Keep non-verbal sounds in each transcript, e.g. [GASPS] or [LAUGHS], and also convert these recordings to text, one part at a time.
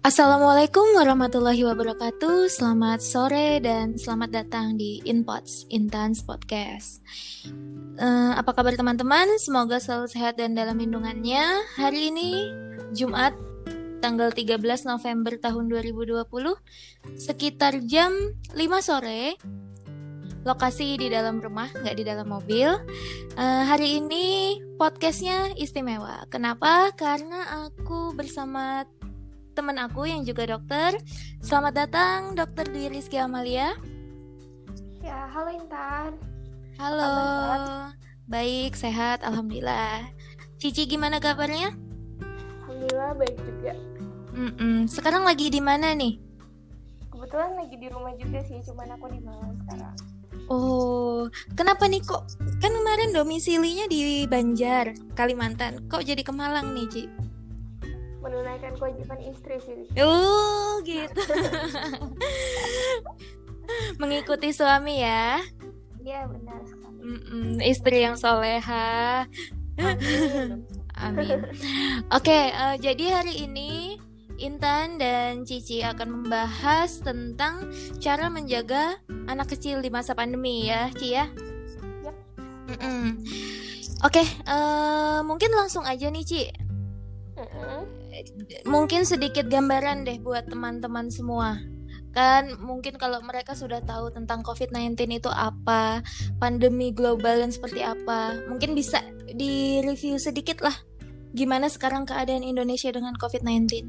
Assalamualaikum warahmatullahi wabarakatuh. Selamat sore dan selamat datang di Inpots Intans Podcast. Uh, apa kabar teman-teman? Semoga selalu sehat dan dalam lindungannya. Hari ini Jumat tanggal 13 November tahun 2020 sekitar jam 5 sore. Lokasi di dalam rumah, nggak di dalam mobil. Uh, hari ini podcastnya istimewa. Kenapa? Karena aku bersama teman aku yang juga dokter. Selamat datang Dokter Dwi Rizky Amalia. Ya, halo Intan. Halo. Baik, sehat, alhamdulillah. Cici gimana kabarnya? Alhamdulillah baik juga. Mm-mm. Sekarang lagi di mana nih? Kebetulan lagi di rumah juga sih, cuman aku di Malang sekarang. Oh, kenapa nih kok? Kan kemarin domisilinya di Banjar, Kalimantan. Kok jadi ke Malang nih, Ci? Menunaikan kewajiban istri sih. Oh, gitu. [LAUGHS] Mengikuti suami ya. Iya, benar sekali. Mm-mm, istri yang soleha. Amin. [LAUGHS] Amin. Oke, uh, jadi hari ini Intan dan Cici akan membahas tentang cara menjaga anak kecil di masa pandemi ya, Ci ya. Yap. Mm-mm. Oke, uh, mungkin langsung aja nih Ci. Mungkin sedikit gambaran deh buat teman-teman semua. Kan mungkin kalau mereka sudah tahu tentang COVID-19 itu apa, pandemi global dan seperti apa, mungkin bisa di-review sedikit lah. Gimana sekarang keadaan Indonesia dengan COVID-19?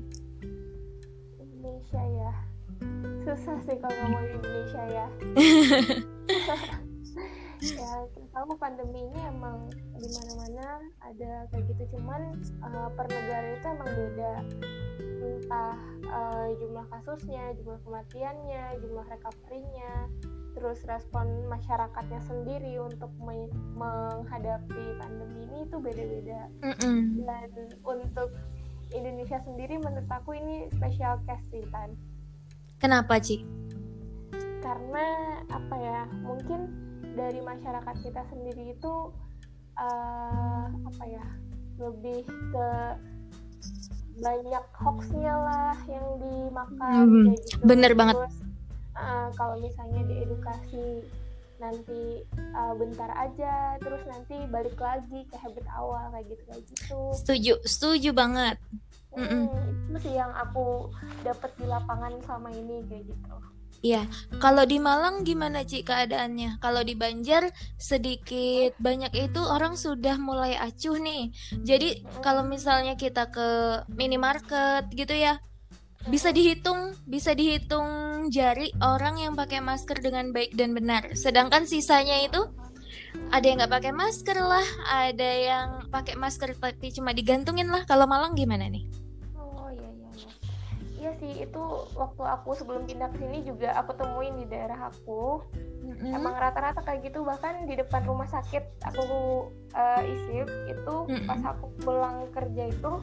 Indonesia ya. Susah sih kalau ngomong Indonesia ya. [LAUGHS] ya, tahu pandemi ini emang di mana-mana ada kayak gitu cuman uh, per negara itu emang beda entah uh, jumlah kasusnya, jumlah kematiannya, jumlah recovery-nya, terus respon masyarakatnya sendiri untuk me- menghadapi pandemi ini itu beda-beda. Mm-mm. Dan untuk Indonesia sendiri menurut aku ini special case sih kan. Kenapa Ci? Karena apa ya? Mungkin dari masyarakat kita sendiri itu eh, apa ya? Lebih ke banyak hoaxnya lah yang dimakan Hmm, gitu. bener banget. Terus eh, kalau misalnya diedukasi nanti eh, bentar aja, terus nanti balik lagi ke habit awal kayak gitu kayak gitu. Setuju, setuju banget. Mm-mm. Hmm, itu sih yang aku dapat di lapangan selama ini kayak gitu. Iya, kalau di Malang gimana Ci keadaannya? Kalau di Banjar sedikit banyak itu orang sudah mulai acuh nih. Jadi kalau misalnya kita ke minimarket gitu ya, bisa dihitung, bisa dihitung jari orang yang pakai masker dengan baik dan benar. Sedangkan sisanya itu ada yang nggak pakai masker lah, ada yang pakai masker tapi cuma digantungin lah. Kalau Malang gimana nih? Iya sih itu waktu aku sebelum pindah ke sini juga aku temuin di daerah aku. Mm-mm. Emang rata-rata kayak gitu bahkan di depan rumah sakit aku uh, isip itu Mm-mm. pas aku pulang kerja itu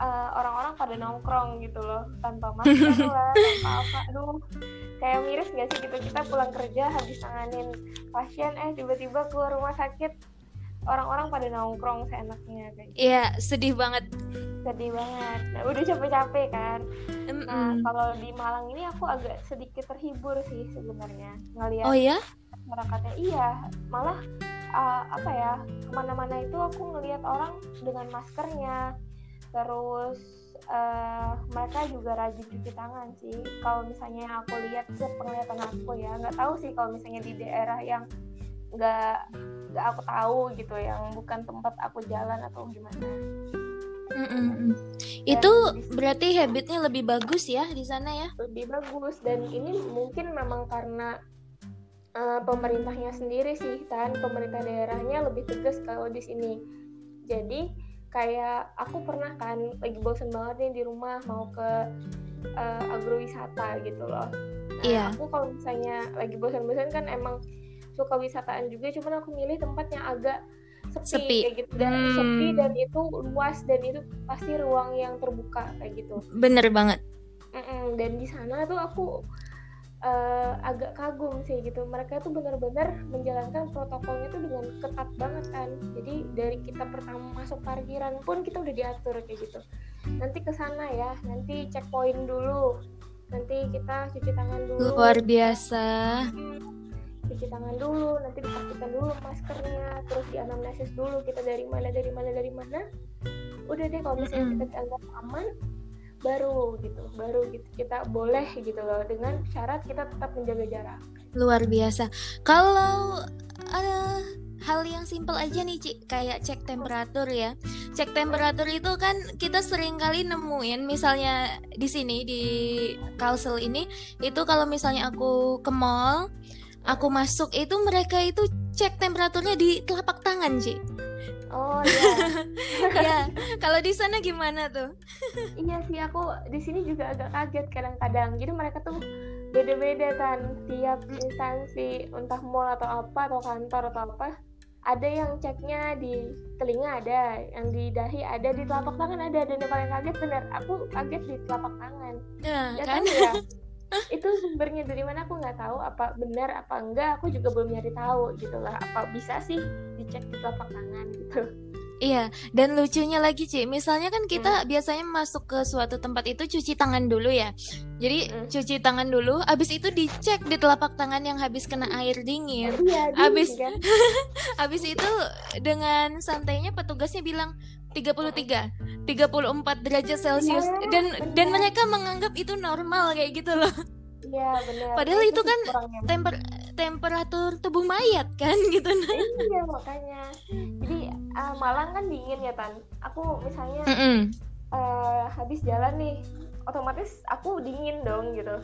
uh, orang-orang pada nongkrong gitu loh tanpa masker [LAUGHS] lah tanpa apa aduh kayak miris gak sih gitu kita pulang kerja habis nanganin pasien eh tiba-tiba keluar rumah sakit orang-orang pada nongkrong seenaknya kayak gitu. Iya, sedih banget. sedih banget nah, udah capek-capek kan nah Mm-mm. kalau di Malang ini aku agak sedikit terhibur sih sebenarnya ngelihat Oh ya? masyarakatnya iya malah uh, apa ya ke mana-mana itu aku ngelihat orang dengan maskernya terus uh, mereka juga rajin cuci tangan sih kalau misalnya yang aku lihat sepenglihatan aku ya nggak tahu sih kalau misalnya di daerah yang nggak nggak aku tahu gitu yang bukan tempat aku jalan atau gimana Mm-mm. Itu berarti habitnya lebih bagus ya di sana ya? lebih bagus dan ini mungkin memang karena uh, pemerintahnya sendiri sih kan pemerintah daerahnya lebih tegas kalau di sini jadi kayak aku pernah kan lagi bosen banget nih di rumah mau ke uh, agrowisata gitu loh nah, Iya. aku kalau misalnya lagi bosan-bosan kan emang suka wisataan juga cuman aku milih tempat yang agak sepi, Sepi. kayak gitu. Dan Hmm. sepi dan itu luas dan itu pasti ruang yang terbuka kayak gitu. Bener banget. Mm-mm, dan di sana tuh aku uh, agak kagum sih gitu. Mereka tuh benar-benar menjalankan protokolnya tuh dengan ketat banget kan. Jadi dari kita pertama masuk parkiran pun kita udah diatur kayak gitu. Nanti ke sana ya nanti checkpoint dulu. Nanti kita cuci tangan dulu. Luar biasa cuci tangan dulu nanti dipastikan dulu maskernya terus dianamnesis dulu kita dari mana dari mana dari mana. Udah deh kalau misalnya kita dianggap aman baru gitu baru gitu. Kita boleh gitu loh dengan syarat kita tetap menjaga jarak. Luar biasa. Kalau uh, hal yang simple aja nih Cik kayak cek temperatur ya. Cek temperatur itu kan kita sering kali nemuin misalnya di sini di Kalsel ini itu kalau misalnya aku ke mall aku masuk itu mereka itu cek temperaturnya di telapak tangan Cik Oh iya. [LAUGHS] ya, kalau di sana gimana tuh? [LAUGHS] iya sih aku di sini juga agak kaget kadang-kadang. Jadi mereka tuh beda-beda kan tiap instansi entah mall atau apa atau kantor atau apa ada yang ceknya di telinga ada yang di dahi ada di telapak tangan ada dan yang paling kaget benar aku kaget di telapak tangan nah, ya, kan ya [LAUGHS] itu sumbernya dari mana aku nggak tahu apa benar apa enggak aku juga belum nyari tahu gitu lah apa bisa sih dicek di telapak tangan gitu Iya, dan lucunya lagi Ci, misalnya kan kita hmm. biasanya masuk ke suatu tempat itu cuci tangan dulu ya. Jadi hmm. cuci tangan dulu, abis itu dicek di telapak tangan yang habis kena air dingin. Iya, abis kan? [LAUGHS] abis itu dengan santainya petugasnya bilang 33, 34 derajat Celcius ya, dan bener. dan mereka menganggap itu normal kayak gitu loh. Iya benar. Padahal itu, itu kan temper temperatur tubuh mayat kan [LAUGHS] gitu nah. Iya makanya. Jadi uh, Malang kan dingin ya tan. Aku misalnya mm -mm. Uh, habis jalan nih, otomatis aku dingin dong gitu.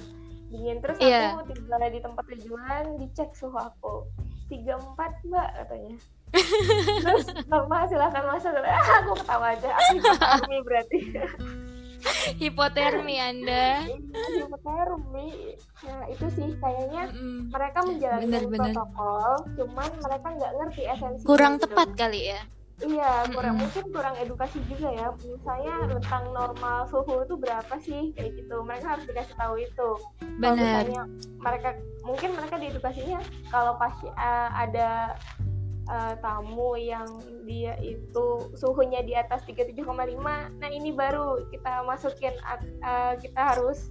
Dingin terus yeah. aku tiba di tempat tujuan dicek suhu aku. 34 mbak katanya terus mama silahkan masuk ah, aku ketawa aja aku hipotermi berarti [LAUGHS] hipotermi anda hipotermi nah itu sih kayaknya mm -hmm. mereka menjalankan bener, bener. protokol cuman mereka nggak ngerti esensi kurang gitu. tepat kali ya Iya, kurang mm -hmm. mungkin kurang edukasi juga ya. Misalnya tentang normal suhu itu berapa sih kayak gitu. Mereka harus dikasih tahu itu. Benar. mereka mungkin mereka diedukasinya kalau pas uh, ada uh, tamu yang dia itu suhunya di atas 37,5 nah ini baru kita masukin uh, kita harus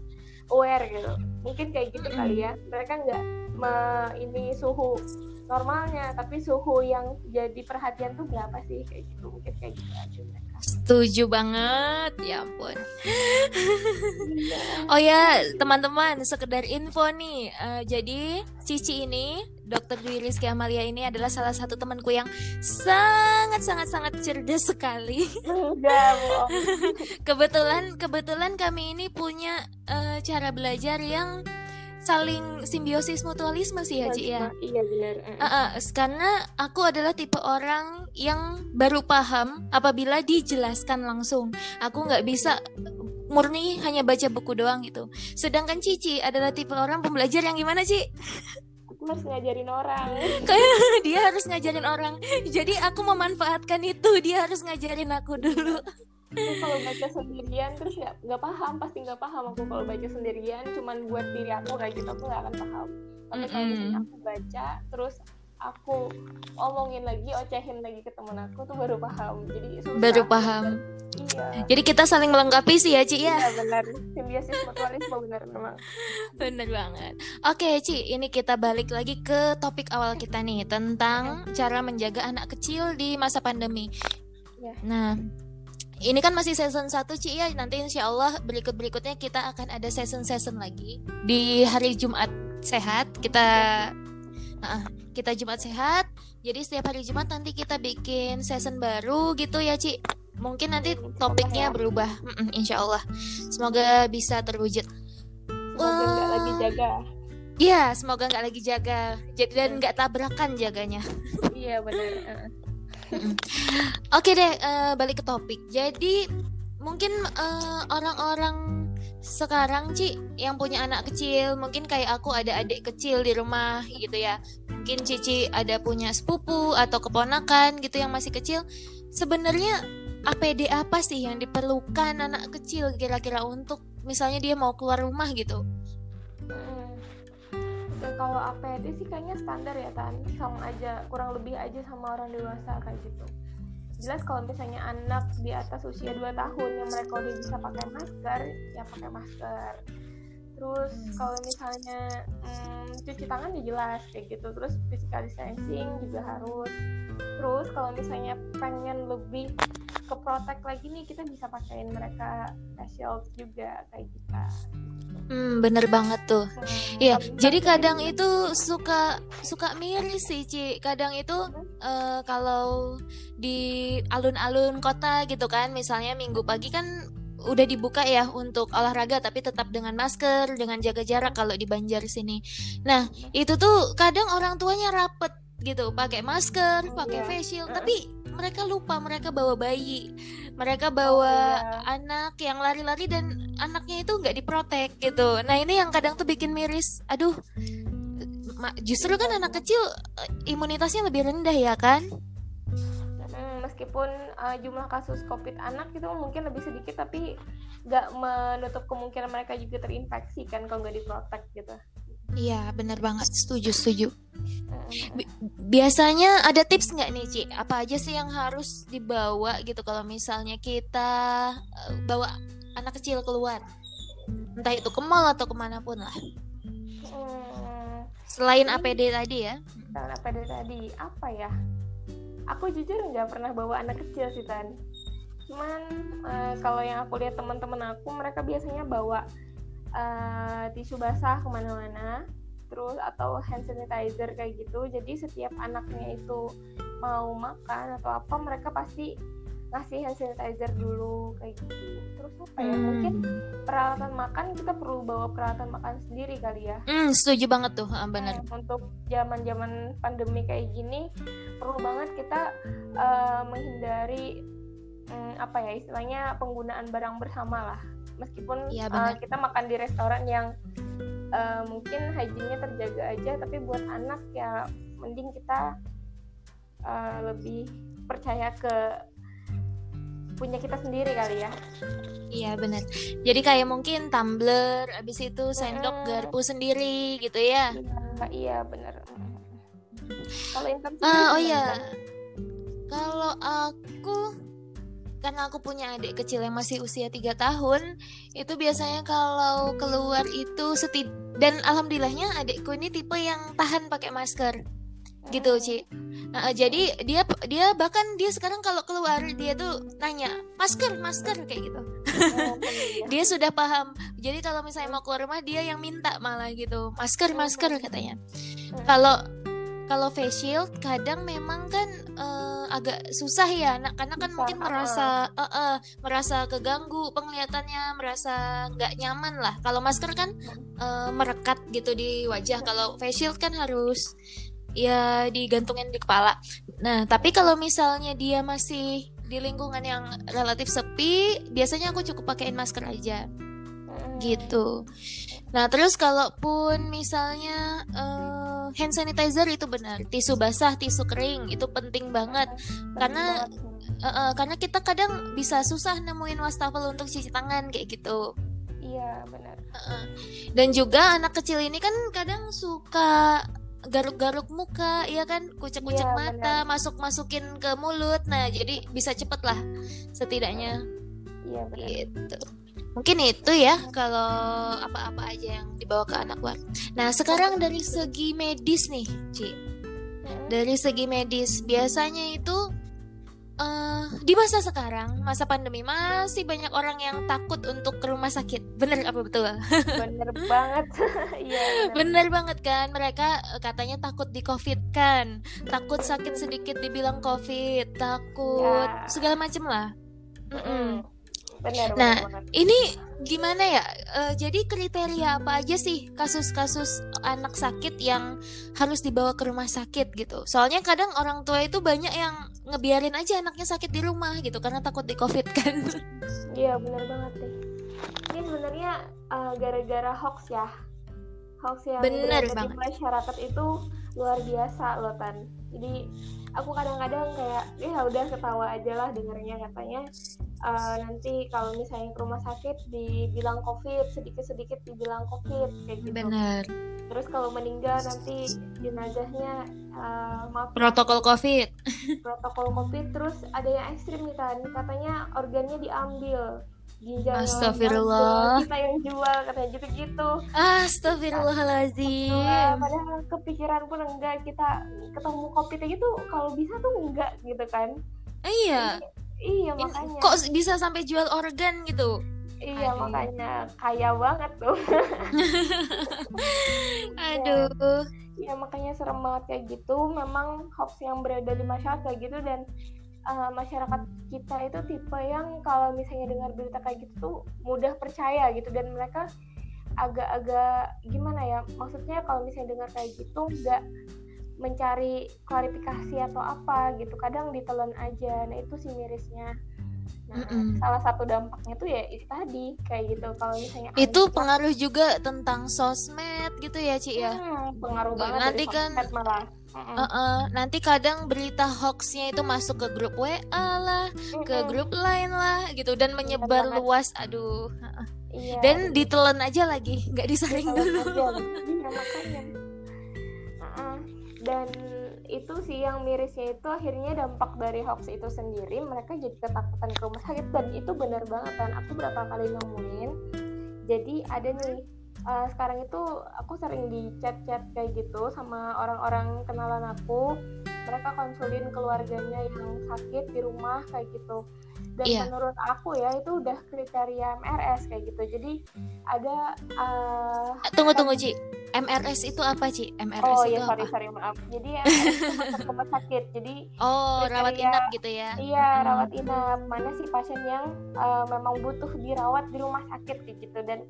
aware gitu mungkin kayak gitu kali ya. Mereka nggak ini suhu normalnya tapi suhu yang jadi perhatian tuh berapa sih? Kayak gitu mungkin kayak gitu aja mereka. Setuju banget. Ya ampun. Iya. oh ya teman-teman sekedar info nih. Uh, jadi Cici ini Dokter Dwi Rizky Amalia ini adalah salah satu temanku yang sangat sangat sangat cerdas sekali. [LAUGHS] kebetulan kebetulan kami ini punya uh, cara belajar yang saling simbiosis mutualisme sih ya Ci ya. Iya benar. Uh, uh, karena aku adalah tipe orang yang baru paham apabila dijelaskan langsung. Aku nggak bisa murni hanya baca buku doang gitu. Sedangkan Cici adalah tipe orang pembelajar yang gimana Ci? harus ngajarin orang kayak [LAUGHS] dia harus ngajarin orang jadi aku memanfaatkan itu dia harus ngajarin aku dulu kalau baca sendirian terus ya nggak paham pasti nggak paham aku kalau baca sendirian cuman buat diri aku kayak gitu aku nggak akan paham tapi kalau misalnya aku baca terus aku omongin lagi ocehin lagi ke temen aku tuh baru paham jadi susah. baru paham Iya. Jadi kita saling melengkapi sih ya, Ci ya. Iya, benar. Simbiosis mutualisme benar memang. Benar banget. Oke, Ci, ini kita balik lagi ke topik awal kita nih tentang cara menjaga anak kecil di masa pandemi. Ya. Nah, ini kan masih season 1 Ci ya. Nanti insya Allah berikut-berikutnya kita akan ada season-season lagi di hari Jumat sehat. Kita uh, kita Jumat sehat. Jadi setiap hari Jumat nanti kita bikin season baru gitu ya Ci mungkin nanti topiknya berubah mm insya Allah semoga bisa terwujud semoga nggak lagi jaga Iya, semoga nggak lagi jaga, jadi dan nggak tabrakan jaganya. Iya benar. [LAUGHS] Oke deh, uh, balik ke topik. Jadi mungkin uh, orang-orang sekarang Ci yang punya anak kecil, mungkin kayak aku ada adik kecil di rumah gitu ya. Mungkin Cici ada punya sepupu atau keponakan gitu yang masih kecil. Sebenarnya APD apa sih yang diperlukan anak kecil kira-kira untuk misalnya dia mau keluar rumah gitu? Hmm, ya kalau APD sih kayaknya standar ya tan. Sama aja kurang lebih aja sama orang dewasa kayak gitu. Jelas kalau misalnya anak di atas usia 2 tahun yang mereka udah bisa pakai masker ya pakai masker. Terus hmm. kalau misalnya hmm, cuci tangan ya jelas kayak gitu. Terus physical distancing juga harus. Terus kalau misalnya pengen lebih ke protect lagi nih kita bisa pakaiin mereka facial juga kayak kita Hmm, bener banget tuh. Hmm, iya, jadi kadang itu suka suka miris sih, Ci. Kadang itu uh, kalau di alun-alun kota gitu kan, misalnya minggu pagi kan udah dibuka ya untuk olahraga tapi tetap dengan masker, dengan jaga jarak kalau di Banjar sini. Nah, itu tuh kadang orang tuanya rapet gitu, pakai masker, pakai iya. facial, tapi mereka lupa mereka bawa bayi mereka bawa oh, iya. anak yang lari-lari dan anaknya itu nggak diprotek gitu. Nah ini yang kadang tuh bikin miris. Aduh justru kan anak kecil eh, imunitasnya lebih rendah ya kan? Meskipun uh, jumlah kasus covid anak itu mungkin lebih sedikit tapi nggak menutup kemungkinan mereka juga terinfeksi kan kalau nggak diprotek gitu Iya, benar banget. Setuju, setuju. biasanya ada tips nggak nih, Ci? Apa aja sih yang harus dibawa gitu kalau misalnya kita uh, bawa anak kecil keluar? Entah itu ke mall atau ke mana pun lah. Hmm, Selain APD tadi ya. Selain APD tadi, apa ya? Aku jujur nggak pernah bawa anak kecil sih, Tan. Cuman uh, kalau yang aku lihat teman-teman aku, mereka biasanya bawa uh, tisu basah ke mana-mana terus atau hand sanitizer kayak gitu. Jadi setiap anaknya itu mau makan atau apa mereka pasti ngasih hand sanitizer dulu kayak gitu. Terus apa ya hmm. mungkin peralatan makan kita perlu bawa peralatan makan sendiri kali ya. Hmm, setuju banget tuh benar nah, untuk zaman zaman pandemi kayak gini perlu banget kita uh, menghindari um, apa ya istilahnya penggunaan barang bersama lah meskipun ya, uh, kita makan di restoran yang uh, mungkin hygiene terjaga aja tapi buat anak ya mending kita uh, lebih percaya ke punya kita sendiri kali ya. Iya benar. Jadi kayak mungkin tumbler, abis itu sendok hmm. garpu sendiri gitu ya. Iya, iya benar. Kalau uh, oh iya. Kalau aku karena aku punya adik kecil yang masih usia 3 tahun itu biasanya kalau keluar itu setid dan alhamdulillahnya adikku ini tipe yang tahan pakai masker. Gitu Ci. Nah, jadi dia dia bahkan dia sekarang kalau keluar dia tuh nanya masker masker kayak gitu. [LAUGHS] Dia sudah paham. Jadi kalau misalnya mau keluar rumah dia yang minta malah gitu masker masker katanya. Kalau kalau face shield kadang memang kan uh, agak susah ya anak karena kan mungkin merasa uh, uh, merasa keganggu penglihatannya merasa nggak nyaman lah. Kalau masker kan uh, merekat gitu di wajah. Kalau face shield kan harus ya digantungin di kepala. Nah tapi kalau misalnya dia masih di lingkungan yang relatif sepi biasanya aku cukup pakaiin masker aja gitu. Nah terus kalaupun misalnya uh, hand sanitizer itu benar tisu basah tisu kering itu penting banget. Karena uh, uh, karena kita kadang bisa susah nemuin wastafel untuk cuci tangan kayak gitu. Iya benar. Uh, dan juga anak kecil ini kan kadang suka garuk-garuk muka ya kan? Kucek-kucek ya, mata masuk-masukin ke mulut. Nah jadi bisa cepet lah setidaknya. Iya benar. Gitu Mungkin itu ya kalau apa-apa aja yang dibawa ke anak luar. Nah, sekarang dari segi medis nih, Ci. Dari segi medis, biasanya itu uh, di masa sekarang, masa pandemi masih banyak orang yang takut untuk ke rumah sakit. Bener apa betul? Bener banget. [LAUGHS] Iya. bener. bener banget kan? Mereka katanya takut di COVID kan, takut sakit sedikit dibilang COVID, takut ya. segala macem lah. Mm -mm. Benar, nah, benar. ini gimana ya? Uh, jadi kriteria apa aja sih kasus-kasus anak sakit yang harus dibawa ke rumah sakit gitu? Soalnya kadang orang tua itu banyak yang ngebiarin aja anaknya sakit di rumah gitu karena takut di covid kan? Iya benar banget deh. Ini sebenarnya uh, gara-gara hoax ya, hoax yang bener banget. masyarakat itu luar biasa loh tan. Jadi aku kadang-kadang kayak ya udah ketawa aja lah dengernya katanya. Uh, nanti kalau misalnya ke rumah sakit dibilang covid sedikit sedikit dibilang covid kayak gitu. Benar terus kalau meninggal nanti jenazahnya uh, maaf. Protokol covid. [LAUGHS] Protokol covid terus ada yang ekstrim nih kan katanya organnya diambil Astagfirullah. Kita yang jual katanya gitu-gitu. Astagfirullahaladzim. Nah, padahal kepikiran pun enggak kita ketemu covid gitu kalau bisa tuh enggak gitu kan. Iya. Iya makanya. Kok bisa sampai jual organ gitu? Iya Aduh. makanya kaya banget tuh. [LAUGHS] Aduh. Ya, ya makanya serem banget kayak gitu. Memang hoax yang beredar di masyarakat kayak gitu dan uh, masyarakat kita itu tipe yang kalau misalnya dengar berita kayak gitu tuh mudah percaya gitu. Dan mereka agak-agak gimana ya maksudnya kalau misalnya dengar kayak gitu nggak mencari klarifikasi atau apa gitu kadang ditelan aja. Nah itu sih mirisnya. Nah, mm -mm. salah satu dampaknya tuh ya itu tadi kayak gitu. Kalau misalnya itu pengaruh juga tentang sosmed gitu ya Ci ya? Hmm, pengaruh banget nanti kan? malah Uh -uh. Nanti kadang berita hoaxnya itu masuk ke grup WA lah, uh ke grup lain lah, gitu dan menyebar Benar luas. Aduh. Iya. Dan ditelan aja lagi, nggak disaring dulu. [LAUGHS] Iya makanya. Uh Dan itu sih yang mirisnya itu akhirnya dampak dari hoax itu sendiri mereka jadi ketakutan ke rumah sakit dan itu benar banget kan aku berapa kali nemuin jadi ada nih uh, sekarang itu aku sering di chat-chat kayak gitu sama orang-orang kenalan aku. Mereka konsulin keluarganya yang sakit di rumah kayak gitu. Dan yeah. menurut aku ya itu udah kriteria MRS kayak gitu. Jadi ada uh, tunggu tunggu Ci. MRS itu apa Ci? MRS oh, itu iya, sorry, apa? sorry maaf. Jadi MRS itu rumah sakit. Jadi oh kriteria, rawat inap gitu ya? Iya hmm. rawat inap. Mana sih pasien yang uh, memang butuh dirawat di rumah sakit gitu. Dan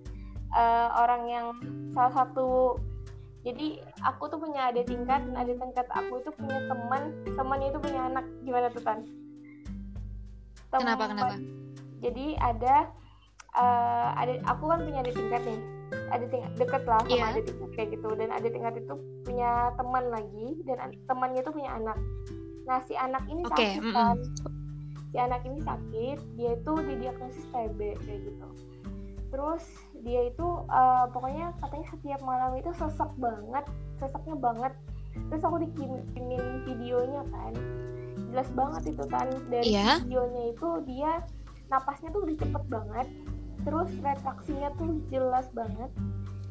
uh, orang yang salah satu jadi aku tuh punya adik tingkat dan adik tingkat aku itu punya teman temannya itu punya anak gimana tuh kan temen, kenapa kenapa jadi ada uh, ada aku kan punya adik tingkat nih ada tingkat deket lah sama yeah. adik tingkat kayak gitu dan adik tingkat itu punya teman lagi dan temannya itu punya anak nah si anak ini okay. sakit mm -mm. kan si anak ini sakit dia itu didiagnosis TB kayak gitu terus dia itu uh, pokoknya katanya setiap malam itu sesak banget sesaknya banget. Terus aku dikirimin videonya kan. Jelas banget itu kan dari yeah. videonya itu dia napasnya tuh udah cepet banget terus retraksinya tuh jelas banget.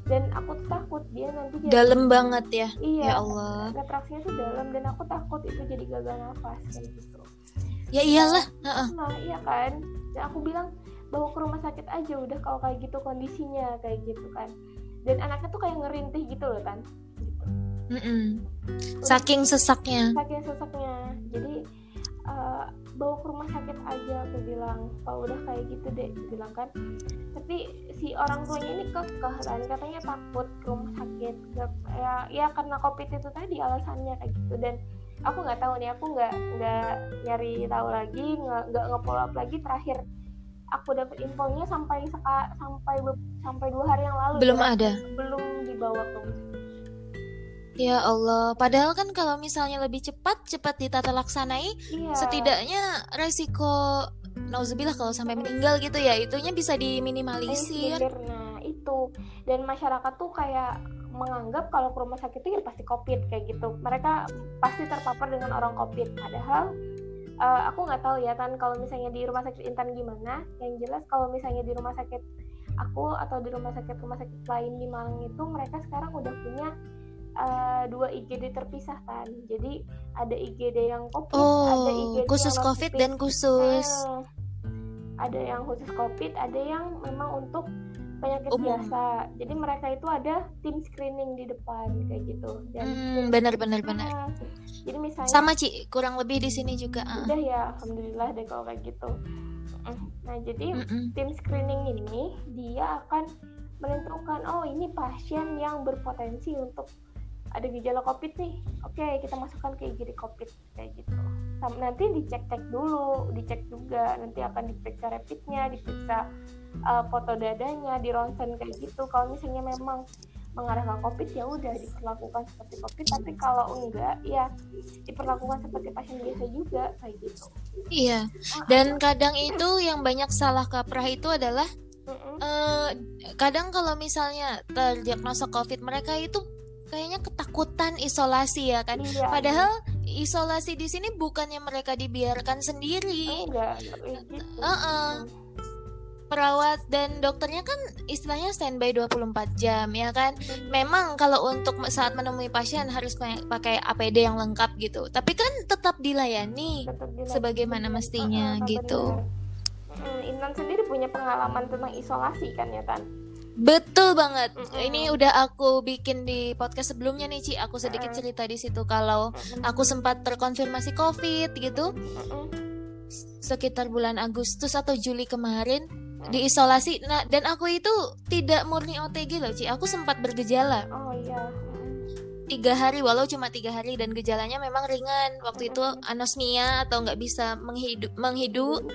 Dan aku tuh takut dia nanti jadi dalam banget ya? Iya ya Allah. retraksinya tuh dalam dan aku takut itu jadi gagal nafas kayak gitu. Ya iyalah nah iya kan? Dan aku bilang bawa ke rumah sakit aja udah kalau kayak gitu kondisinya kayak gitu kan. Dan anaknya tuh kayak ngerintih gitu loh kan gitu. Mm -mm. saking sesaknya. Saking sesaknya. Jadi uh, bawa ke rumah sakit aja aku bilang. Kalau udah kayak gitu deh bilang kan. Tapi si orang tuanya ini kekeh dan katanya takut ke rumah sakit. Gak, ya ya karena covid itu tadi alasannya kayak gitu. Dan aku nggak tahu nih aku nggak nggak nyari tahu lagi nggak nggak nge-follow up lagi terakhir aku dapat infonya sampai seka, sampai sampai dua hari yang lalu belum ada belum dibawa ke Ya Allah, padahal kan kalau misalnya lebih cepat, cepat ditata laksanai, iya. setidaknya resiko nauzubillah kalau sampai meninggal gitu ya, itunya bisa diminimalisir. Eh, nah, itu. Dan masyarakat tuh kayak menganggap kalau ke rumah sakit itu ya pasti covid kayak gitu. Mereka pasti terpapar dengan orang covid. Padahal uh, aku nggak tahu ya kan kalau misalnya di rumah sakit Intan gimana? Yang jelas kalau misalnya di rumah sakit aku atau di rumah sakit rumah sakit lain di Malang itu mereka sekarang udah punya uh, dua IGD terpisah kan jadi ada IGD yang COVID oh, ada IGD khusus yang COVID dan khusus. Eh, ada yang khusus COVID ada yang memang untuk penyakit Umum. biasa. Jadi mereka itu ada tim screening di depan kayak gitu. Dan hmm, benar benar benar. Jadi misalnya sama Ci, kurang lebih di sini juga. Uh. Udah ya, alhamdulillah deh kalau kayak gitu. Nah, jadi mm -mm. tim screening ini dia akan menentukan oh ini pasien yang berpotensi untuk ada gejala covid nih oke okay, kita masukkan ke IGD covid kayak gitu nanti dicek-cek dulu dicek juga nanti akan diperiksa rapidnya diperiksa uh, foto dadanya di ronsen kayak gitu kalau misalnya memang mengarah ke covid ya udah diperlakukan seperti covid tapi kalau enggak ya diperlakukan seperti pasien biasa juga kayak gitu iya dan kadang itu yang banyak salah kaprah itu adalah Uh, kadang kalau misalnya terdiagnosa COVID, mereka itu kayaknya ketakutan isolasi ya kan. Iya, Padahal isolasi di sini bukannya mereka dibiarkan sendiri. enggak enggak kayak gitu. Heeh. Perawat dan dokternya kan istilahnya standby 24 jam ya kan. Memang kalau untuk saat menemui pasien harus pa- pakai APD yang lengkap gitu. Tapi kan tetap dilayani Tetap dilayani. sebagaimana mestinya Heeh, gitu. bener. Mm, Intan sendiri punya pengalaman tentang isolasi kan ya Tan? Betul banget. Mm-mm. Ini udah aku bikin di podcast sebelumnya nih, Ci. Aku sedikit cerita di situ kalau aku sempat terkonfirmasi COVID gitu sekitar bulan Agustus atau Juli kemarin diisolasi. Nah, dan aku itu tidak murni OTG loh, Ci. Aku sempat bergejala Oh iya. Tiga hari, walau cuma tiga hari dan gejalanya memang ringan. Waktu itu anosmia atau nggak bisa menghidu, menghidu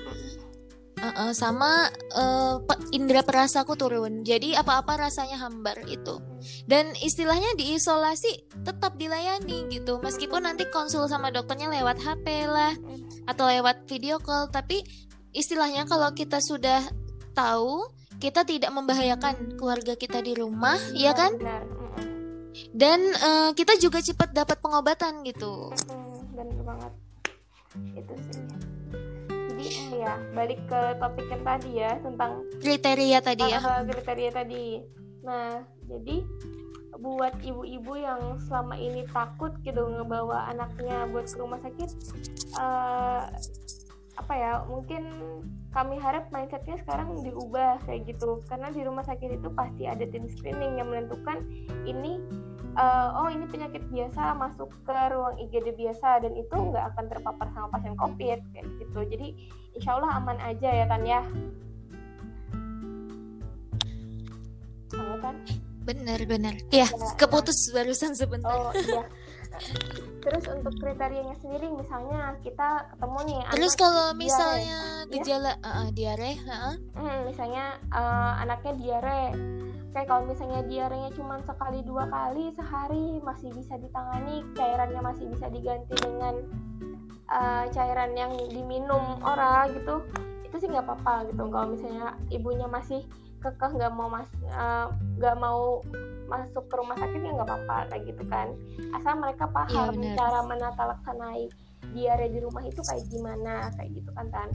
Uh-uh, sama uh, indera perasaku turun. Jadi apa-apa rasanya hambar itu. Dan istilahnya diisolasi tetap dilayani gitu. Meskipun nanti konsul sama dokternya lewat HP lah atau lewat video call, tapi istilahnya kalau kita sudah tahu kita tidak membahayakan keluarga kita di rumah, ya kan? Benar. Dan uh, kita juga cepat dapat pengobatan gitu. Mm, benar banget. Itu sih. Jadi ya balik ke topik yang tadi ya tentang Kriteria tadi ya. uh, kriteria tadi. Nah, jadi buat ibu-ibu yang selama ini takut gitu ngebawa anaknya buat ke rumah sakit, eh, apa ya? Mungkin kami harap mindsetnya sekarang diubah kayak gitu, karena di rumah sakit itu pasti ada tim screening yang menentukan ini. eh, oh ini penyakit biasa masuk ke ruang IGD biasa dan itu nggak akan terpapar sama pasien COVID kayak gitu. Jadi insya Allah aman aja ya Tan ya. Halo Tan. Bener-bener. Ya, Ya, nah. keputus barusan sebentar. Oh iya. [LAUGHS] Terus untuk kriterianya sendiri misalnya kita ketemu nih Terus kalau diare. misalnya gejala uh, uh, diare, uh, Hmm, misalnya eh, anaknya diare. Kayak kalau misalnya diarenya cuma sekali dua kali sehari masih bisa ditangani, cairannya masih bisa diganti dengan eh, cairan yang diminum oral gitu, itu sih nggak apa-apa gitu. Kalau misalnya ibunya masih kekeh nggak mau mas eh, nggak mau masuk ke rumah sakit ya nggak apa-apa kayak gitu kan. Asal mereka paham benar. cara menata laksanai diare di rumah itu kayak gimana kayak gitu kan tan.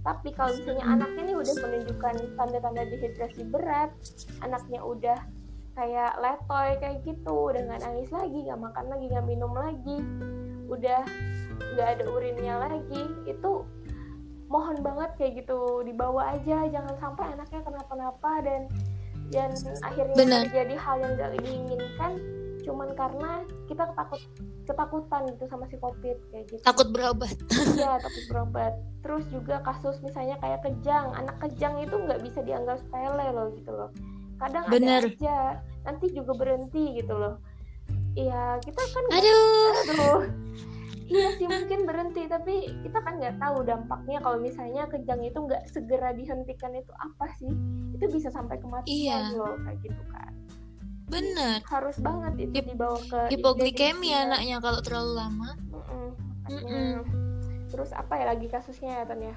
Tapi kalau misalnya anaknya nih udah menunjukkan tanda-tanda dehidrasi berat, anaknya udah kayak letoy kayak gitu, udah nggak nangis lagi, nggak makan lagi, nggak minum lagi, udah nggak ada urinnya lagi, itu mohon banget kayak gitu dibawa aja, jangan sampai anaknya kenapa-napa dan dan akhirnya Benar. terjadi hal yang gak diinginkan cuman karena kita ketakut ketakutan gitu sama si covid kayak gitu takut berobat. Iya [LAUGHS] takut berobat. Terus juga kasus misalnya kayak kejang, anak kejang itu nggak bisa dianggap sepele loh gitu loh. Kadang Bener. ada aja, nanti juga berhenti gitu loh. Iya kita kan Aduh, [LAUGHS] aduh. Iya sih mungkin berhenti, tapi kita kan nggak tahu dampaknya kalau misalnya kejang itu nggak segera dihentikan itu apa sih? Itu bisa sampai kematian Iya. loh kayak gitu kan. bener. Harus banget itu Hip- dibawa ke Hipoglikemi IGD. anaknya kalau terlalu lama. Mm-mm, makanya. Mm-mm. Terus apa ya lagi kasusnya ya Tan ya?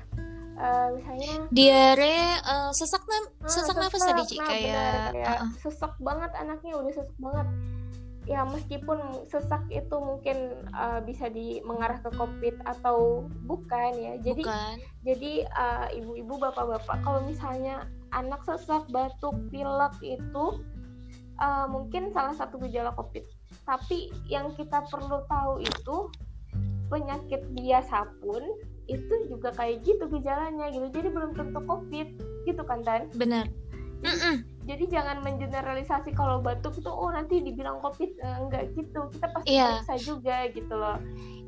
Eh, misalnya Diare, uh, sesak nam, ah, sesak nafas tadi Ci nah, kayak benar, kayak uh, uh, sesak banget anaknya udah sesak banget. Ya meskipun sesak itu mungkin eh, bisa di mengarah ke covid atau bukan ya. Jadi bukan. jadi eh, ibu-ibu bapak-bapak kalau misalnya anak sesak batuk pilek itu eh, mungkin salah satu gejala covid. Tapi yang kita perlu tahu itu penyakit biasa pun itu juga kayak gitu gejalanya gitu. Jadi belum tentu covid gitu kan Dan. Benar. Jadi jangan mengeneralisasi kalau batuk itu oh nanti dibilang covid Eh, enggak gitu. Kita pasti Iya. periksa juga gitu loh.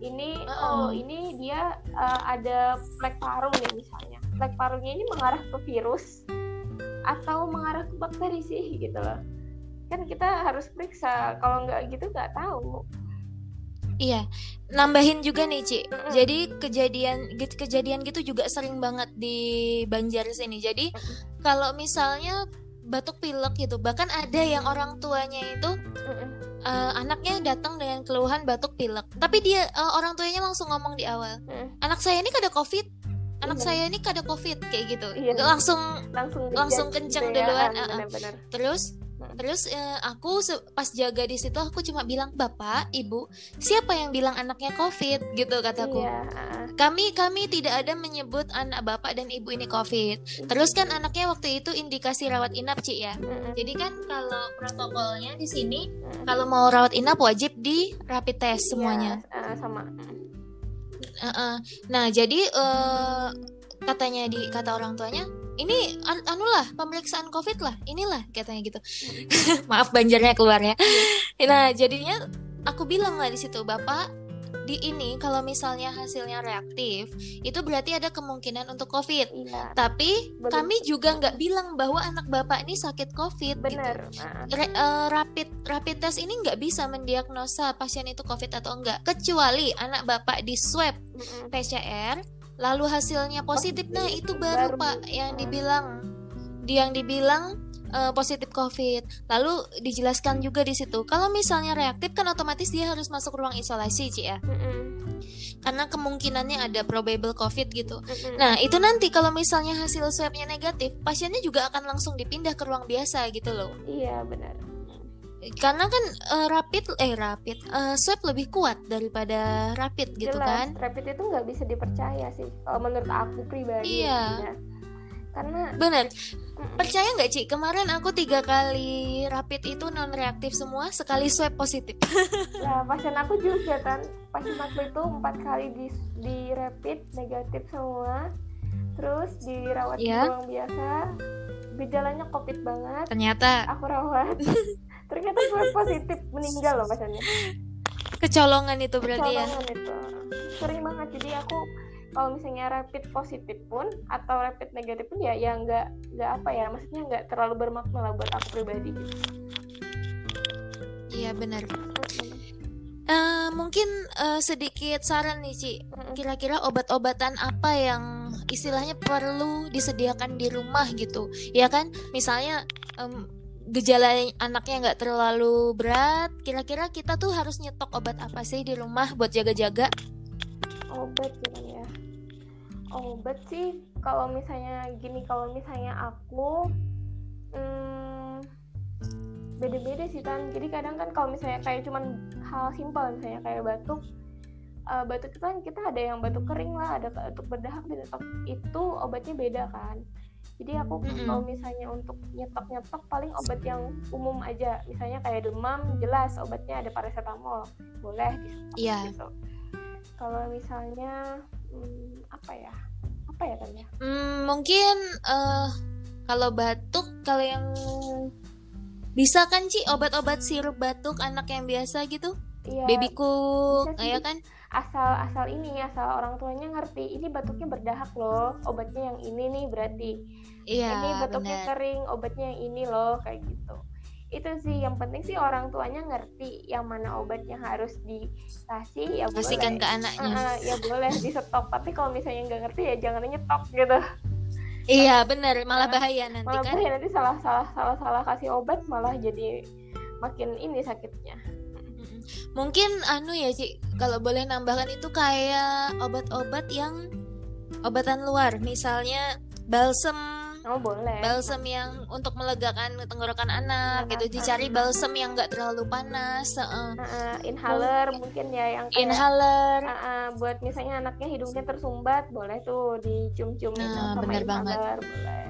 Ini Uh-uh. oh ini dia eh, ada flek paru nih misalnya. Flek parunya ini mengarah ke virus atau mengarah ke bakteri sih gitu loh. Kan kita harus periksa. Kalau nggak gitu nggak tahu. Iya, nambahin juga nih Ci. Jadi kejadian kejadian gitu juga sering banget di Banjar sini. Jadi kalau misalnya batuk pilek gitu, bahkan ada yang orang tuanya itu eh, anaknya datang dengan keluhan batuk pilek, tapi dia eh, orang tuanya langsung ngomong di awal, Mm. anak saya ini kada covid, anak Iya. saya ini kada covid kayak gitu, Iya. langsung Langsung Langsung kenceng gitu ya. duluan, Ah, uh-uh. benar-benar. terus. Terus uh, aku pas jaga di situ aku cuma bilang bapak, ibu, siapa yang bilang anaknya covid gitu kataku. Iya. Kami kami tidak ada menyebut anak bapak dan ibu ini covid. Terus kan anaknya waktu itu indikasi rawat inap Ci ya. Jadi kan kalau protokolnya di sini kalau mau rawat inap wajib di rapid test semuanya. Iya, uh, sama. Uh -uh. Nah jadi uh, katanya di kata orang tuanya ini an anulah pemeriksaan covid lah inilah katanya gitu [LAUGHS] maaf banjarnya keluar ya nah jadinya aku bilang lah di situ bapak di ini kalau misalnya hasilnya reaktif itu berarti ada kemungkinan untuk covid iya. tapi Belum. kami juga nggak bilang bahwa anak bapak ini sakit covid benar gitu. Re, uh, rapid rapid test ini nggak bisa mendiagnosa pasien itu covid atau enggak kecuali anak bapak di swab mm -hmm. PCR lalu hasilnya positif. Nah itu baru, pak yang dibilang. Yang dibilang uh, positif covid. Lalu dijelaskan juga di situ. Kalau misalnya reaktif kan otomatis dia harus masuk ruang isolasi Ci ya. Karena kemungkinannya ada probable covid gitu. Nah itu nanti kalau misalnya hasil swabnya negatif pasiennya juga akan langsung dipindah ke ruang biasa gitu loh. Iya benar karena kan uh, rapid eh rapid uh, swab lebih kuat daripada rapid gitu Jelas, kan? rapid itu nggak bisa dipercaya sih kalau menurut aku pribadi. Iya. Ya. karena benar percaya nggak Ci? Kemarin aku tiga kali rapid itu non reaktif semua sekali swab positif. [LAUGHS] Ya pasien aku juga kan. Pasien aku itu empat kali di di rapid negatif semua. Terus dirawat yeah. di ruang biasa. Gejalanya covid banget. Ternyata. Aku rawat [LAUGHS] ternyata gue positif meninggal loh pasiennya kecolongan itu berarti ya? kecolongan ya itu. Sering banget. Jadi aku kalau misalnya rapid positif pun atau rapid negatif pun ya ya nggak nggak apa ya. Maksudnya nggak terlalu bermakna lah buat aku pribadi gitu. Iya benar. Uh, mungkin uh, sedikit saran nih Ci. Kira-kira obat-obatan apa yang istilahnya perlu disediakan di rumah gitu? Ya kan? Misalnya um, gejala anaknya nggak terlalu berat kira-kira kita tuh harus nyetok obat apa sih di rumah buat jaga-jaga? Obat gitu ya. Obat sih kalau misalnya gini kalau misalnya aku hmm, beda-beda sih kan jadi kadang kan kalau misalnya kayak cuman hal simpel misalnya kayak batuk uh, batuk itu kan kita ada yang batuk kering lah ada batuk berdahak di itu obatnya beda kan jadi aku mm-hmm. kalau misalnya untuk nyetok nyetok paling obat yang umum aja. Misalnya kayak demam jelas obatnya ada paracetamol. Boleh di yeah. gitu. Kalau misalnya hmm, apa ya? Apa ya tanya hmm, mungkin uh, kalau batuk kalau yang bisa kan Ci? Obat-obat sirup batuk anak yang biasa gitu? Iya, baby cook ya kan asal asal ini asal orang tuanya ngerti ini batuknya berdahak loh obatnya yang ini nih berarti. Iya, ini batuknya bener. kering obatnya yang ini loh kayak gitu. Itu sih yang penting sih orang tuanya ngerti yang mana obatnya harus dikasih ya Kasihkan boleh ke anaknya. Uh, ya boleh di stop tapi kalau misalnya nggak ngerti ya jangan nyetok gitu. Iya bener. Malah bahaya nanti malah kan. bahaya nanti salah salah salah salah kasih obat malah jadi makin ini sakitnya mungkin anu ya sih kalau boleh nambahkan itu kayak obat-obat yang obatan luar misalnya balsem Oh boleh. Balsem yang untuk melegakan tenggorokan anak, nah, gitu. Dicari balsem yang nggak terlalu panas. Uh, uh, inhaler mungkin, mungkin ya yang kayak, inhaler. Uh, uh, buat misalnya anaknya hidungnya tersumbat, boleh tuh dicium-cium nah, sama bener inhaler, banget. boleh.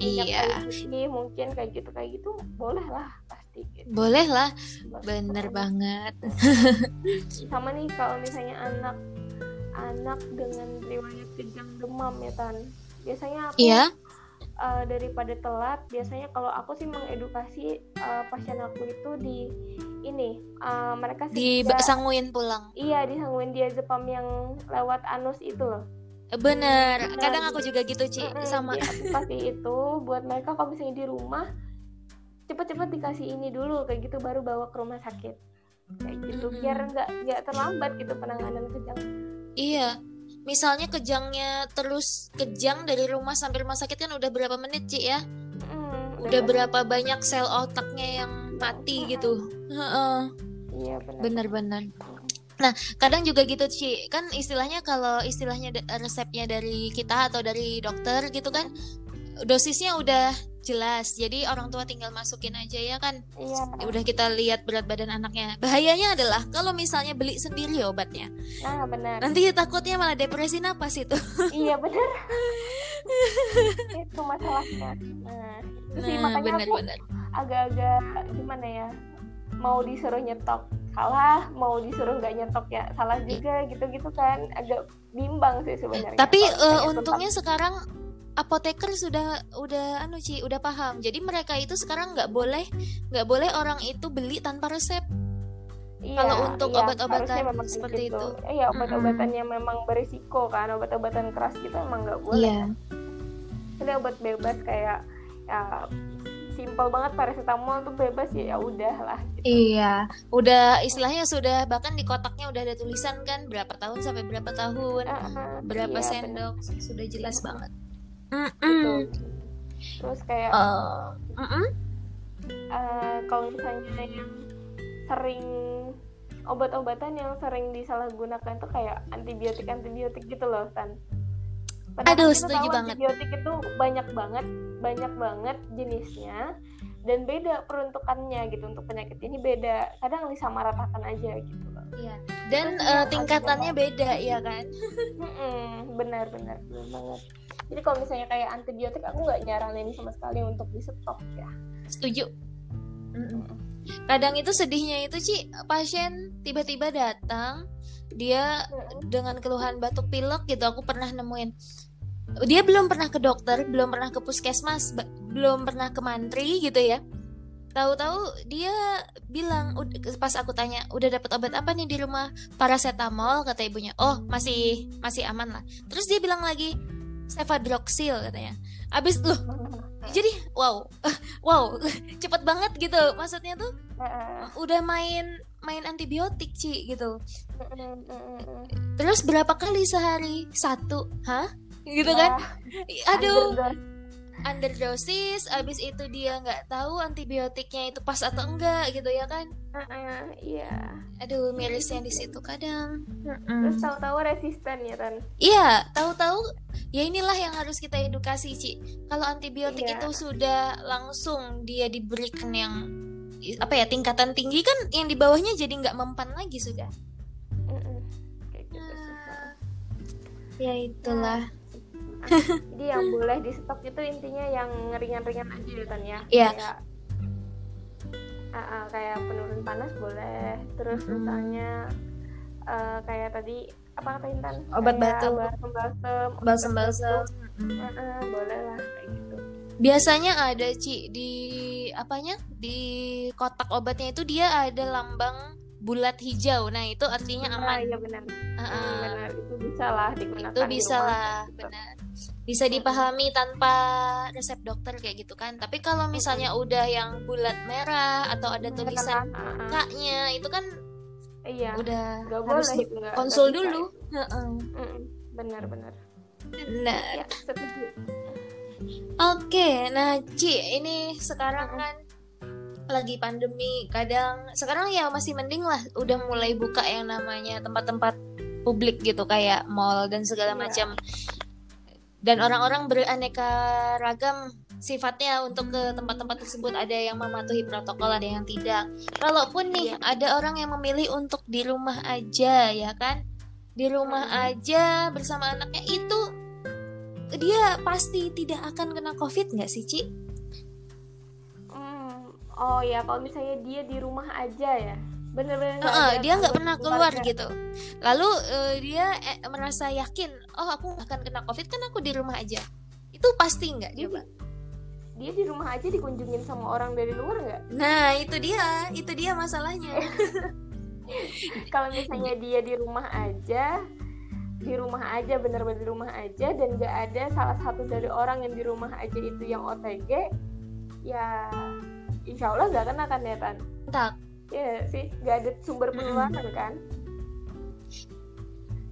Iya. Ini mungkin kayak gitu kayak gitu boleh lah pasti. Gitu. Boleh lah, bener banget. [LAUGHS] sama nih kalau misalnya anak anak dengan riwayat kejang demam ya tan. Biasanya aku iya? uh, daripada telat biasanya kalau aku sih mengedukasi uh, pasien aku itu di ini uh, mereka disanguin pulang. Iya disanguin diazepam yang lewat anus itu loh. Bener. Kadang aku juga gitu Ci mm, sama. Ya, pasti itu buat mereka kalau misalnya di rumah cepet-cepet dikasih ini dulu kayak gitu baru bawa ke rumah sakit. Kayak gitu mm -hmm. biar nggak nggak terlambat gitu penanganan kejang iya misalnya kejangnya terus kejang dari rumah sampai rumah sakit kan udah berapa menit Ci ya? Mm, udah berapa banyak sel otaknya yang mati gitu. Iya benar-benar Nah, kadang juga gitu Ci, kan istilahnya kalau istilahnya resepnya dari kita atau dari dokter gitu kan, dosisnya udah jelas jadi orang tua tinggal masukin aja ya kan. Iya. Udah kita lihat berat badan anaknya. Bahayanya adalah kalau misalnya beli sendiri obatnya. Nah benar. Nanti takutnya malah depresi napas itu. [LAUGHS] Iya benar. Itu masalahnya. Nah itu sih nah makanya aku benar-benar agak-agak gimana ya mau disuruh nyetok salah mau disuruh nggak nyetok ya salah juga gitu-gitu kan. Agak bimbang sih sebenarnya tapi misalnya untungnya sekarang apoteker sudah udah anu Ci udah paham jadi mereka itu sekarang nggak boleh nggak boleh orang itu beli tanpa resep Iya, Kalau untuk iya, obat-obatan seperti gitu. itu. Iya, obat-obatannya memang berisiko kan, obat-obatan keras gitu emang nggak boleh. Iya. Ini obat bebas kayak ya simpel banget paracetamol tuh bebas ya ya udah lah. Gitu. Iya, udah istilahnya sudah bahkan di kotaknya udah ada tulisan kan berapa tahun sampai berapa tahun, Ah, ah, berapa iya, sendok, sudah jelas banget. Bener. Mm-mm. Terus kayak mm-mm. eh, kalau misalnya yang sering obat-obatan yang sering disalahgunakan tuh kayak antibiotik antibiotik gitu loh Tan. Aduh, kita setuju banget. Antibiotik itu banyak banget, banyak banget jenisnya dan beda peruntukannya gitu untuk penyakit ini beda. Kadang disamaratakan aja gitu loh. Iya. Dan Terus yang tingkatannya beda ya kan? Benar-benar benar banget. Jadi kalau misalnya kayak antibiotik aku nggak nyaranin sama sekali untuk di stop ya. Setuju. Mm-mm. Kadang itu sedihnya itu Ci, pasien tiba-tiba datang dia Mm-mm. dengan keluhan batuk pilek gitu aku pernah nemuin dia belum pernah ke dokter belum pernah ke puskesmas belum pernah ke mantri gitu ya tahu-tahu dia bilang pas aku tanya udah dapat obat apa nih di rumah paracetamol kata ibunya oh masih masih aman lah terus dia bilang lagi cefadroxil katanya abis loh jadi wow [LAUGHS] wow [LAUGHS] cepet banget gitu maksudnya tuh udah main main antibiotik Ci gitu. Terus berapa kali sehari? Satu, hah? Gitu kan? Aduh. Underdosis. Abis itu dia nggak tahu antibiotiknya itu pas atau enggak gitu ya kan? Heeh, Iya. Aduh, mirisnya di situ kadang. Terus tahu-tahu resisten ya Tan. Iya, tahu-tahu ya inilah yang harus kita edukasi, Ci. Kalau antibiotik Iya. itu sudah langsung dia diberikan yang apa ya tingkatan tinggi kan yang di bawahnya jadi nggak mempan lagi sudah. Mm-mm. Kayak gitu Ya itulah. [LAUGHS] Jadi yang boleh di stok itu intinya yang ringan-ringan aja ya Tan ya. Iya. Kayak Ah, ah, kayak penurun panas boleh. Terus Mm-mm. misalnya eh, kayak tadi apa kata Intan? Obat Kayak batuk. balsem-balsem, obat Balsem-balsem. batuk. Mm. Ah, ah, boleh lah kayak gitu. Biasanya ada Ci di apanya? Di kotak obatnya itu dia ada lambang bulat hijau. Nah, itu artinya Ah, aman. iya benar. Heeh. Hmm, benar itu bisa lah digunakan Itu di bisa rumah. lah, benar. Bisa dipahami tanpa resep dokter kayak gitu kan. Tapi kalau misalnya udah yang bulat merah atau ada tulisan Ah, ah. kaknya itu kan Iya. udah Nggak harus boleh itu, konsul bisa dulu. itu. Heeh. Mm-mm, Benar-benar. Benar. Ya, setuju. Oke, nah Ci, ini sekarang kan lagi pandemi, kadang sekarang ya masih mending lah, udah mulai buka yang namanya tempat-tempat publik gitu kayak mall dan segala Iya. macam. Dan orang-orang beraneka ragam sifatnya untuk ke tempat-tempat tersebut ada yang mematuhi protokol, ada yang tidak. Kalaupun nih Iya. ada orang yang memilih untuk di rumah aja, ya kan? Di rumah Hmm. aja bersama anaknya itu dia pasti tidak akan kena covid nggak sih Ci? Oh ya, kalau misalnya dia di rumah aja ya, bener-bener Heeh, ada dia nggak pernah keluar keluarga. gitu. Lalu eh, dia eh, merasa yakin, oh aku akan kena covid kan aku di rumah aja. Itu pasti nggak Dia, dia di rumah aja dikunjungin sama orang dari luar nggak? Nah itu dia, itu dia masalahnya. [LAUGHS] Kalau misalnya dia di rumah aja, di rumah aja bener-bener di rumah aja dan nggak ada salah satu dari orang yang di rumah aja itu yang OTG, ya insya Allah nggak kena kan ya Tan? Tak. Ya sih, nggak ada sumber penularan kan?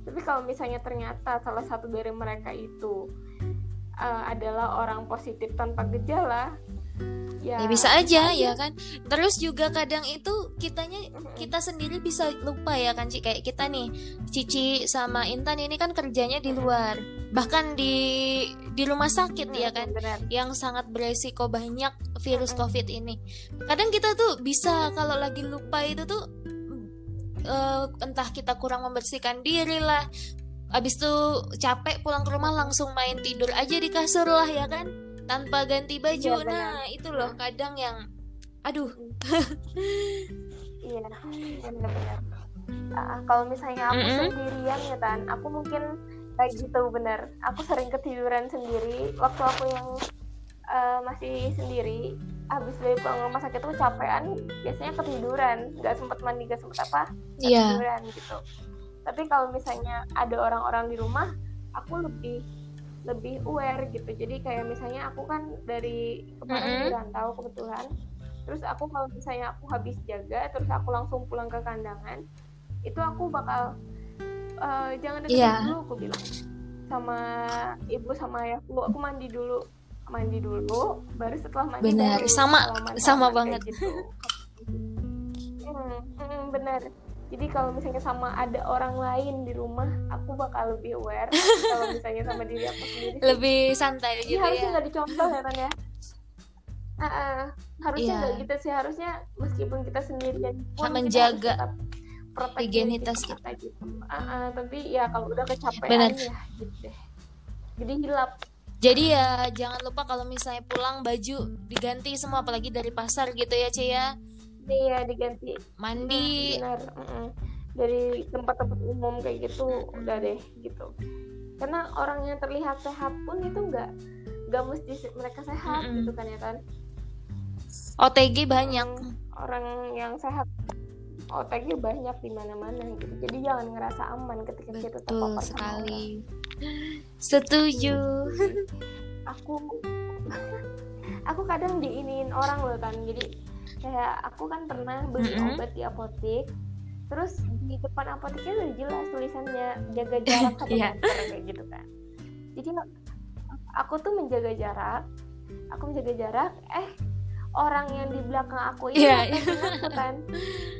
Tapi kalau misalnya ternyata salah satu dari mereka itu eh, adalah orang positif tanpa gejala, ya, Ya bisa aja ya kan. Terus juga kadang itu kitanya kita sendiri bisa lupa ya kan Ci kayak kita nih Cici sama Intan ini kan kerjanya di luar bahkan di di rumah sakit ya kan benar. yang sangat beresiko banyak virus covid ini kadang kita tuh bisa kalau lagi lupa itu tuh uh, entah kita kurang membersihkan diri lah abis itu capek pulang ke rumah langsung main tidur aja di kasur lah ya kan tanpa ganti baju benar. nah itu loh kadang yang aduh Iya, benar-benar. Ah, kalau misalnya aku Mm-mm. sendirian ya tan, aku mungkin kayak gitu bener. Aku sering ketiduran sendiri waktu aku yang eh, masih sendiri. Habis dari pulang rumah sakit tuh capean, biasanya ketiduran, nggak sempet mandi, nggak sempet apa, iya ketiduran gitu. Tapi kalau misalnya ada orang-orang di rumah, aku lebih lebih aware gitu. Jadi kayak misalnya aku kan dari kemarin di rantau kebetulan. Terus aku kalau misalnya aku habis jaga, terus aku langsung pulang ke kandangan, itu aku bakal eh, jangan deket Iya. dulu, aku bilang sama ibu sama ayahku, aku mandi dulu, mandi dulu, baru setelah mandi Benar, baru sama- salaman- sama salaman banget. gitu. Hmm, hmm, benar. Jadi kalau misalnya sama ada orang lain di rumah, aku bakal lebih aware. Kalau [LAUGHS] misalnya sama diri aku sendiri, lebih santai gitu harusnya ya nggak dicontoh ya Tan ya. Ah, ah. harusnya Iya. nggak gitu sih. Harusnya meskipun kita sendirian pun Menjaga kita harus tetap protect diri higienitas kita gitu. Ah, ah, tapi ya kalau udah kecapean Benar. ya gitu deh. Jadi hilap. Jadi ya jangan lupa kalau misalnya pulang baju diganti semua apalagi dari pasar gitu ya Cia ya. Nih ya diganti Mandi benar mm-mm. dari tempat-tempat umum kayak gitu udah deh gitu karena orang yang terlihat sehat pun itu nggak nggak mesti mereka sehat Mm-mm. gitu kan ya kan OTG banyak. Mm, orang yang sehat OTG banyak di mana-mana gitu jadi jangan ngerasa aman ketika kita Betul terpapar sama orang. sekali. [GASPS] Setuju. [LAUGHS] aku aku kadang diinin orang loh kan jadi kayak aku kan pernah beli Mm-mm. obat di apotek terus di depan apoteknya udah jelas tulisannya jaga [LAUGHS] jarak satu Iya. meter kayak gitu kan jadi aku tuh menjaga jarak aku menjaga jarak eh orang yang di belakang aku ini Iya, aku kan [LAUGHS]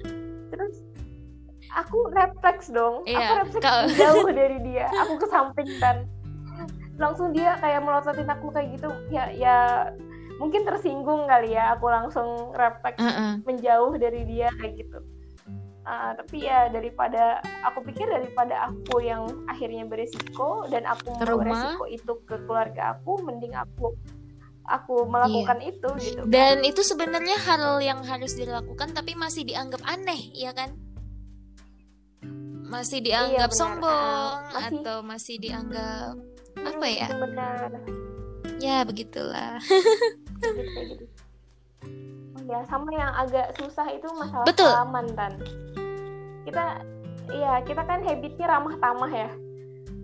terus aku refleks dong. Iya, aku refleks kalau- jauh dari dia. Aku ke samping dan langsung dia kayak melototin aku kayak gitu. Ya ya mungkin tersinggung kali ya. Aku langsung refleks Heeh. menjauh dari dia kayak gitu. Ah, tapi ya daripada aku pikir daripada aku yang akhirnya beresiko dan aku mau resiko itu ke keluarga aku mending aku aku melakukan itu gitu Dan itu sebenarnya hal yang harus dilakukan tapi masih dianggap aneh, ya kan? Masih dianggap benar. sombong Ah, masih- atau masih dianggap Hmm, apa ya? benar ya begitulah. gitu, gitu. Oh ya, sama yang agak susah itu masalah Betul. salaman kan. Kita, iya kita kan habitnya ramah tamah ya.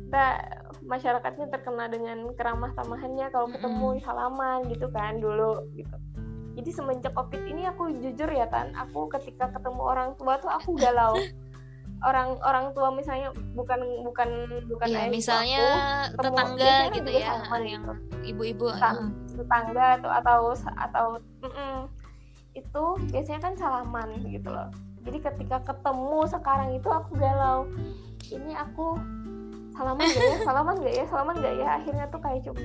Kita masyarakatnya terkenal dengan keramah tamahannya kalau ketemu salaman gitu kan dulu gitu. Jadi semenjak covid ini aku jujur ya tan, aku ketika ketemu orang tua tuh aku galau. [LAUGHS] orang orang tua misalnya bukan bukan bukan Ya, misalnya aku, ketemu- tetangga biasanya gitu ya, salaman yang ibu-ibu. Tetangga atau atau atau mm-mm. itu biasanya kan salaman gitu loh jadi ketika ketemu sekarang itu aku galau ini aku salaman gak ya salaman gak ya salaman gak ya akhirnya tuh kayak cuma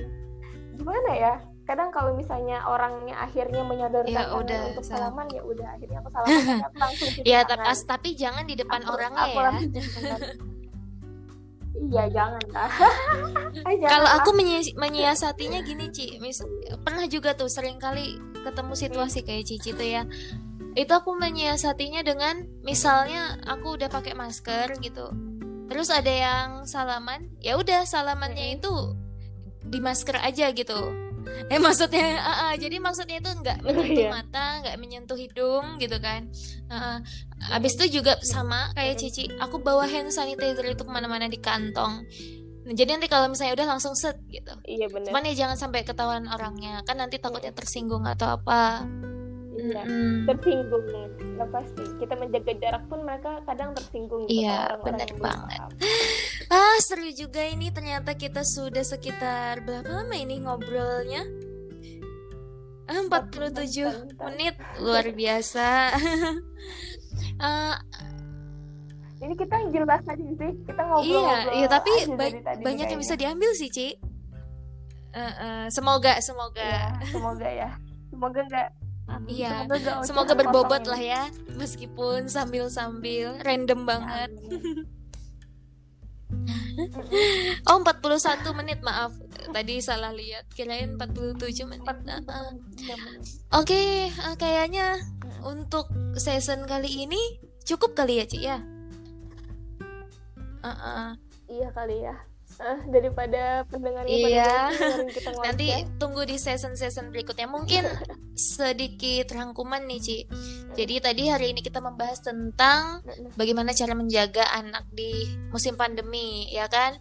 gimana ya kadang kalau misalnya orangnya akhirnya menyodorkan Ya udah, untuk salam. salaman ya udah akhirnya aku salaman aku [LAUGHS] langsung cuci Ya, tangan. tapi, tapi jangan di depan Aku- orangnya aku ya. iya jangan lah [LAUGHS] Eh, Kalau aku menyi- menyiasatinya gini, Ci. Mis pernah juga tuh sering kali ketemu situasi kayak Cici tuh ya. Itu aku menyiasatinya dengan misalnya aku udah pakai masker gitu. Terus ada yang salaman, ya udah salamannya itu di masker aja gitu. Eh maksudnya, ah, ah, jadi maksudnya itu nggak menyentuh Iya. mata, nggak menyentuh hidung gitu kan. Ah. Abis itu juga sama kayak Cici, aku bawa hand sanitizer itu ke mana-mana di kantong. Nah, jadi nanti kalau misalnya udah langsung set gitu. iya bener Cuman ya jangan sampai ketahuan orangnya, kan nanti takutnya tersinggung atau apa. Iya Mm-mm. tersinggung nggak pasti. Kita menjaga jarak pun mereka kadang tersinggung gitu Iya, benar banget. [GASPS] Ah seru juga ini. Ternyata kita sudah sekitar berapa lama ini ngobrolnya? Ah, 47 Bentar. menit. Luar biasa. Eh, [LAUGHS] ini kita yang jelas aja sih. Kita ngobrol iya iya tapi ba- banyak yang bisa diambil sih Ci. Eh, eh, semoga semoga. Iya, semoga ya. Semoga nggak Iya, semoga semoga berbobot lah ya meskipun sambil sambil random banget Amin. oh 41 menit maaf tadi salah lihat kirain 47 menit Ah, ah. Iya, bener. Oke, eh, kayaknya untuk season kali ini cukup kali ya, Ci ya. Uh, uh. iya kali ya Eh, daripada pendengarnya Iya. kita. Nanti tunggu di season-season berikutnya. Mungkin [LAUGHS] sedikit rangkuman nih, Ci. Jadi tadi hari ini kita membahas tentang bagaimana cara menjaga anak di musim pandemi, ya kan?